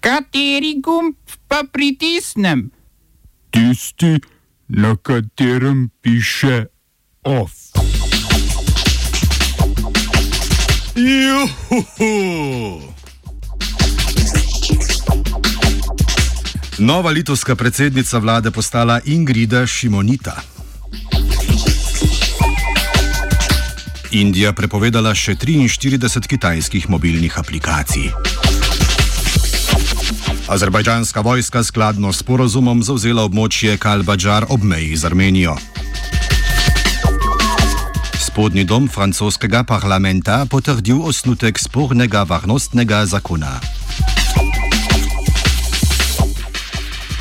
Kateri gumb pa pritisnem? Tisti, na katerem piše OF. Juhu! Nova litovska predsednica vlade postala Ingrida Šimonita. Indija prepovedala še 43 kitajskih mobilnih aplikacij. Azerbajdžanska vojska skladno s porozumom zauzela območje Kalbadžar ob meji z Armenijo. Spodnji dom francoskega parlamenta potrdil osnutek spornega varnostnega zakona.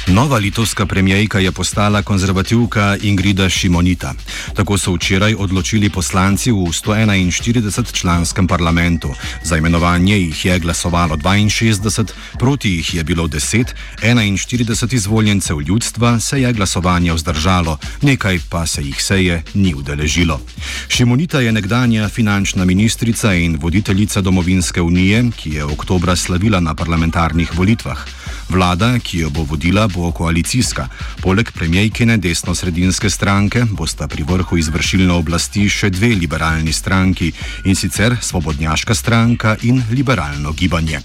Nova litovska premijejka je postala konzervativka Ingrida Šimonita. Tako so včeraj odločili poslanci v 141-članskem parlamentu. Za imenovanje jih je glasovalo 62, proti jih je bilo 10, 41 izvoljencev ljudstva se je glasovanje vzdržalo, nekaj pa se jih seje ni udeležilo. Šimonita je nekdanja finančna ministrica in voditeljica Domovinske unije, ki je oktobra slavila na parlamentarnih volitvah. Vlada, ki jo bo vodila, bo koalicijska. Poleg premijejkine desno-sredinske stranke bosta pri vrhu izvršilne oblasti še dve liberalni stranki in sicer Svobodnjaška stranka in liberalno gibanje.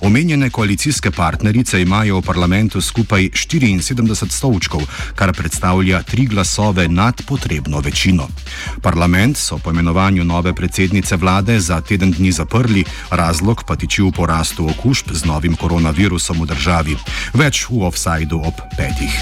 Omenjene koalicijske partnerice imajo v parlamentu skupaj 74 stolčkov, kar predstavlja tri glasove nad potrebno večino. Parlament so po imenovanju nove predsednice vlade za teden dni zaprli, razlog pa tiči v porastu okužb z novim koronavirusom v državi. Več v offsajdu ob petih.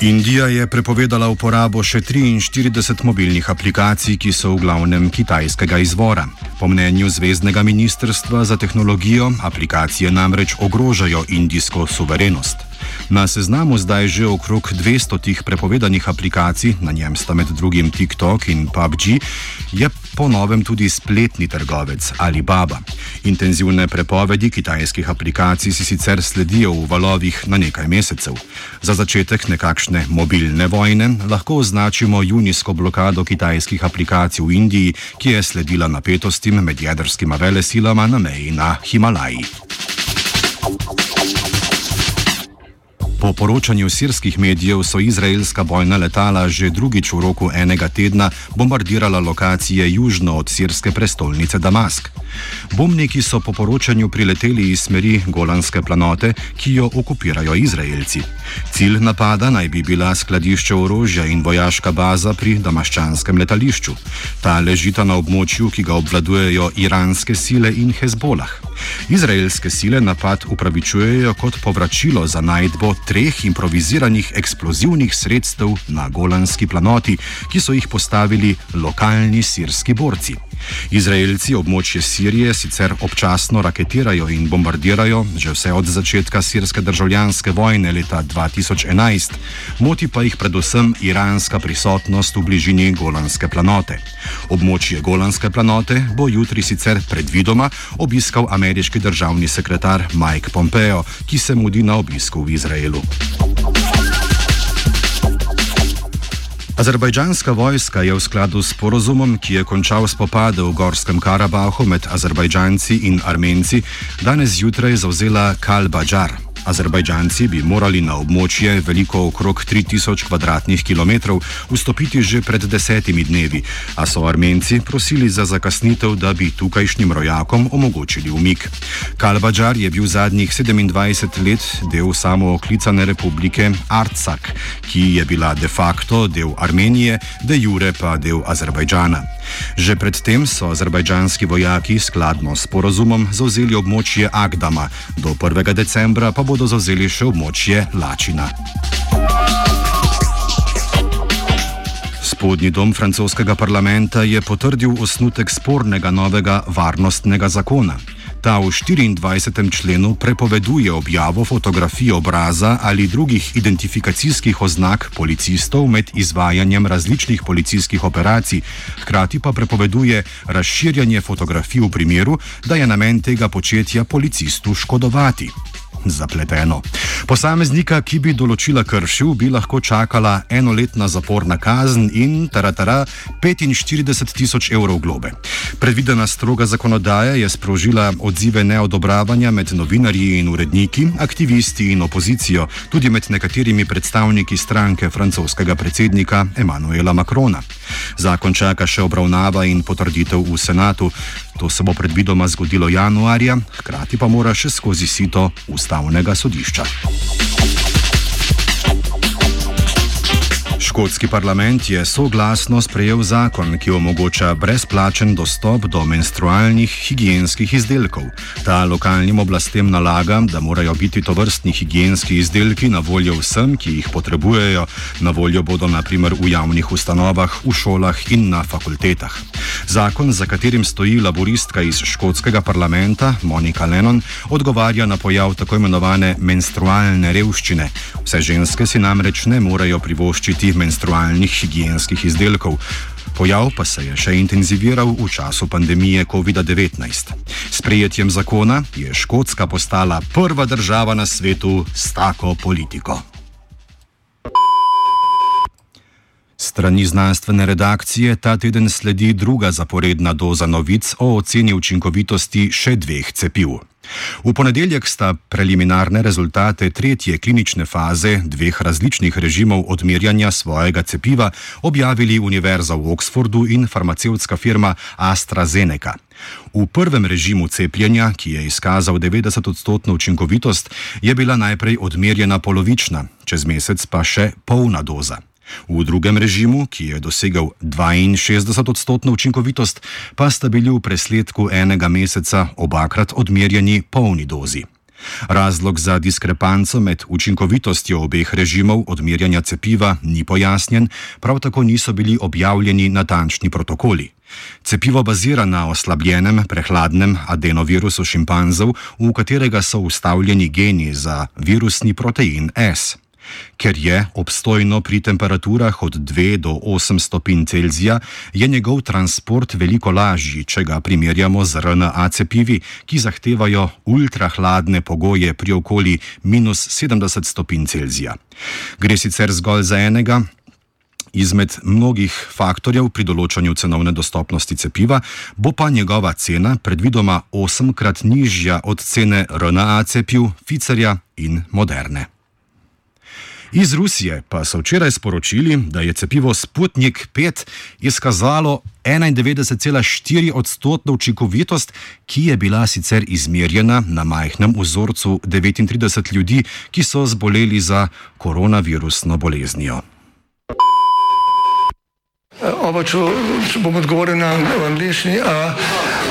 Indija je prepovedala uporabo še 43 mobilnih aplikacij, ki so v glavnem kitajskega izvora. Po mnenju Zvezdnega ministrstva za tehnologijo, aplikacije namreč ogrožajo indijsko suverenost. Na seznamu zdaj že okrog 200 tih prepovedanih aplikacij, na njem sta med drugim TikTok in PUBG, je po novem tudi spletni trgovec Alibaba. Intenzivne prepovedi kitajskih aplikacij si sicer sledijo v valovih na nekaj mesecev. Za začetek nekakšne mobilne vojne lahko označimo junijsko blokado kitajskih aplikacij v Indiji, ki je sledila napetostim med jedrskima velesilama na meji na Himalaji. Po poročanju sirskih medijev so izraelska bojna letala že drugič v roku enega tedna bombardirala lokacije južno od sirske prestolnice Damask. Bombniki so po poročanju prileteli iz smeri Golanske planote, ki jo okupirajo Izraelci. Cilj napada naj bi bila skladišče orožja in vojaška baza pri damaščanskem letališču. Ta ležita na območju, ki ga obvladujejo iranske sile in Hezbolah. Izraelske sile napad upravičujejo kot povračilo za najdbo treh improviziranih eksplozivnih sredstev na Golanski planoti, ki so jih postavili lokalni sirski borci. Izraelci območje Sirije sicer občasno raketirajo in bombardirajo že vse od začetka sirske državljanske vojne leta 2011, moti pa jih predvsem iranska prisotnost v bližini Golanske planote. Območje Golanske planote bo jutri sicer predvidoma obiskal ameriški državni sekretar Mike Pompeo, ki se mudi na obisku v Izraelu. Azerbajdžanska vojska je v skladu s porozumom, ki je končal spopade v Gorskem Karabahu med Azerbajdžanci in Armenci, danes zjutraj zauzela Kalbadžar. Azerbajdžanci bi morali na območje veliko okrog 3000 km2 vstopiti že pred desetimi dnevi, a so Armenci prosili za zakasnitev, da bi tukajšnjim rojakom omogočili umik. Kalbadžar je bil zadnjih 27 let del samooklicane republike Artsak, ki je bila de facto del Armenije, de jure pa del Azerbajdžana. Že predtem so azerbajdžanski vojaki skladno s porozumom zauzeli območje Agdama, do 1. decembra pa bodo zauzeli še območje Lačina. Spodnji dom francoskega parlamenta je potrdil osnutek spornega novega varnostnega zakona. Ta v 24. členu prepoveduje objavo fotografij obraza ali drugih identifikacijskih oznak policistov med izvajanjem različnih policijskih operacij, hkrati pa prepoveduje razširjanje fotografij v primeru, da je namen tega početja policistu škodovati. zapleteno. Posameznika, ki bi določila kršil, bi lahko čakala enoletna zaporna kazen in taratara 45 tisoč evrov globe. Predvidena stroga zakonodaja je sprožila odzive neodobravanja med novinarji in uredniki, aktivisti in opozicijo, tudi med nekaterimi predstavniki stranke francoskega predsednika Emanuela Macrona. Zakon čaka še obravnava in potrditev v senatu. To se bo predvidoma zgodilo januarja, hkrati pa mora še skozi sito ustavnega sodišča. Škotski parlament je soglasno sprejel zakon, ki omogoča brezplačen dostop do menstrualnih higijenskih izdelkov. Ta lokalnim oblastem nalaga, da morajo biti to vrstni higijenski izdelki na voljo vsem, ki jih potrebujejo. Na voljo bodo naprimer v javnih ustanovah, v šolah in na fakultetah. Zakon, za katerim stoji laboristka iz škotskega parlamenta Monika Lennon, odgovarja na pojav tako imenovane menstrualne revščine. Vse ženske si namreč ne morejo privoščiti menstrualnih higijenskih izdelkov. Pojav pa se je še intenziviral v času pandemije COVID-19. S prijetjem zakona je Škotska postala prva država na svetu s tako politiko. Strani znanstvene redakcije ta teden sledi druga zaporedna doza novic o oceni učinkovitosti še dveh cepiv. V ponedeljek sta preliminarne rezultate tretje klinične faze dveh različnih režimov odmerjanja svojega cepiva objavili Univerza v Oxfordu in farmacevtska firma AstraZeneca. V prvem režimu cepljenja, ki je izkazal 90-odstotno učinkovitost, je bila najprej odmerjena polovična, čez mesec pa še polna doza. V drugem režimu, ki je dosegel 62-odstotno učinkovitost, pa sta bili v presledku enega meseca obakrat odmerjeni polni dozi. Razlog za diskrepanco med učinkovitostjo obeh režimov odmerjanja cepiva ni pojasnjen, prav tako niso bili objavljeni natančni protokoli. Cepivo bazira na oslabljenem, prehladnem adenovirusu šimpanzov, v katerega so ustavljeni geni za virusni protein S. Ker je obstojno pri temperaturah od 2 do 8 stopinj Celzija, je njegov transport veliko lažji, če ga primerjamo z RNA cepivi, ki zahtevajo ultrahladne pogoje pri okoli minus 70 stopinj Celzija. Gre sicer zgolj za enega. Izmed mnogih faktorjev pri določanju cenovne dostopnosti cepiva bo pa njegova cena predvidoma osemkrat nižja od cene RNA cepiv, Pfizerja in Moderne. Iz Rusije pa so včeraj sporočili, da je cepivo Sputnik 5 izkazalo 91,4 odstotno učinkovitost, ki je bila sicer izmerjena na majhnem vzorcu 39 ljudi, ki so zboleli za koronavirusno boleznijo. Oba, če, če bom odgovoril na angliški.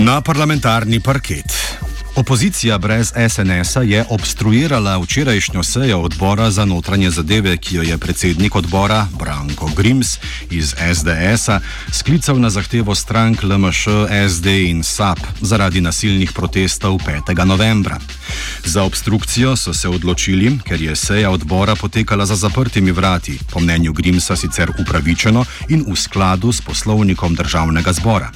Na parlamentarni parket. Opozicija brez SNS-a je obstruirala včerajšnjo sejo odbora za notranje zadeve, ki jo je predsednik odbora Branko Grims iz SDS-a sklical na zahtevo strank LMŠ, SD in SAP zaradi nasilnih protestov 5. novembra. Za obstrukcijo so se odločili, ker je seja odbora potekala za zaprtimi vrati, po mnenju Grimsa sicer upravičeno in v skladu s poslovnikom državnega zbora.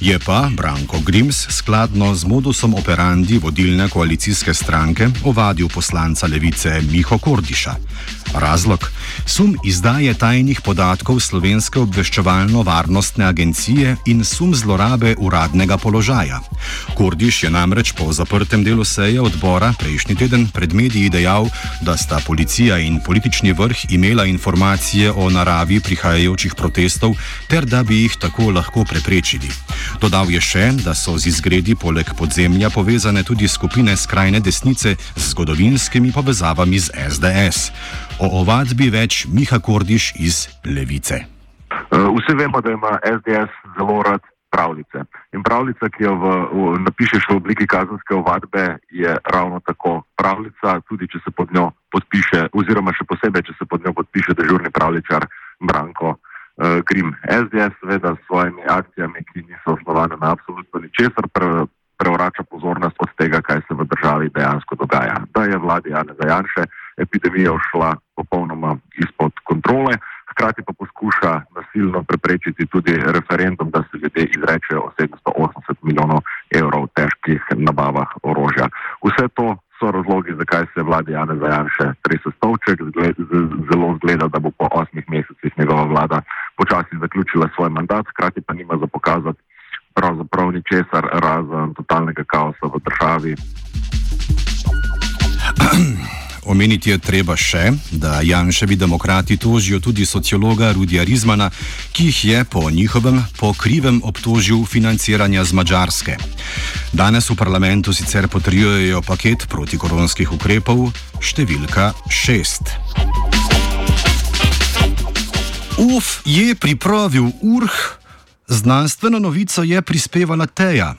Je pa Branko Grims skladno z modusom operandi Andi, vodilne koalicijske stranke, ovadil poslanca levice Miho Kordiša. Razlog? Sum izdaje tajnih podatkov Slovenske obveščevalno-varnostne agencije in sum zlorabe uradnega položaja. Kordiš je namreč po zaprtem delu seje odbora prejšnji teden pred mediji dejal, da sta policija in politični vrh imela informacije o naravi prihajajočih protestov ter da bi jih tako lahko preprečili. Dodal je še, da so z izgredi poleg podzemlja povezane tudi skupine skrajne desnice z zgodovinskimi povezavami z SDS. O ovadbi več Miha Kordiš iz Levice. Uh, vsi vemo, da ima SDS zelo rad pravljice. In pravljica, ki jo v, v, napišeš v obliki kazenske ovadbe, je ravno tako pravljica, tudi če se pod njo podpiše, oziroma še posebej, če se pod njo podpiše dežurni pravličar Branko uh, Grim. SDS, seveda, s svojimi akcijami, ki niso osnovane na absolutno ničesar, pre, prevrača pozornost od tega, kaj se v državi dejansko dogaja. Da je vladi Jane Zajanše epidemija ušla popolnoma izpod kontrole hkrati pa poskuša nasilno preprečiti tudi referendum, da se ljudje izrečejo o 780 milijonov evrov težkih nabavah orožja. Vse to so razlogi, zakaj se vladi Jane Zajanše trese stolček, zelo zgleda, da bo po osmih mesecih njegova vlada počasi zaključila svoj mandat, hkrati pa nima za pokazati pravzaprav ničesar razen totalnega kaosa v državi. Omeniti je treba še, da Janševi demokrati tožijo tudi sociologa Rudija Rizmana, ki jih je po njihovem pokrivem obtožil financiranja z Mačarske. Danes v parlamentu sicer potrjujejo paket protikoronskih ukrepov številka 6. Uf je pripravil urh, znanstveno novico je prispevala Teja.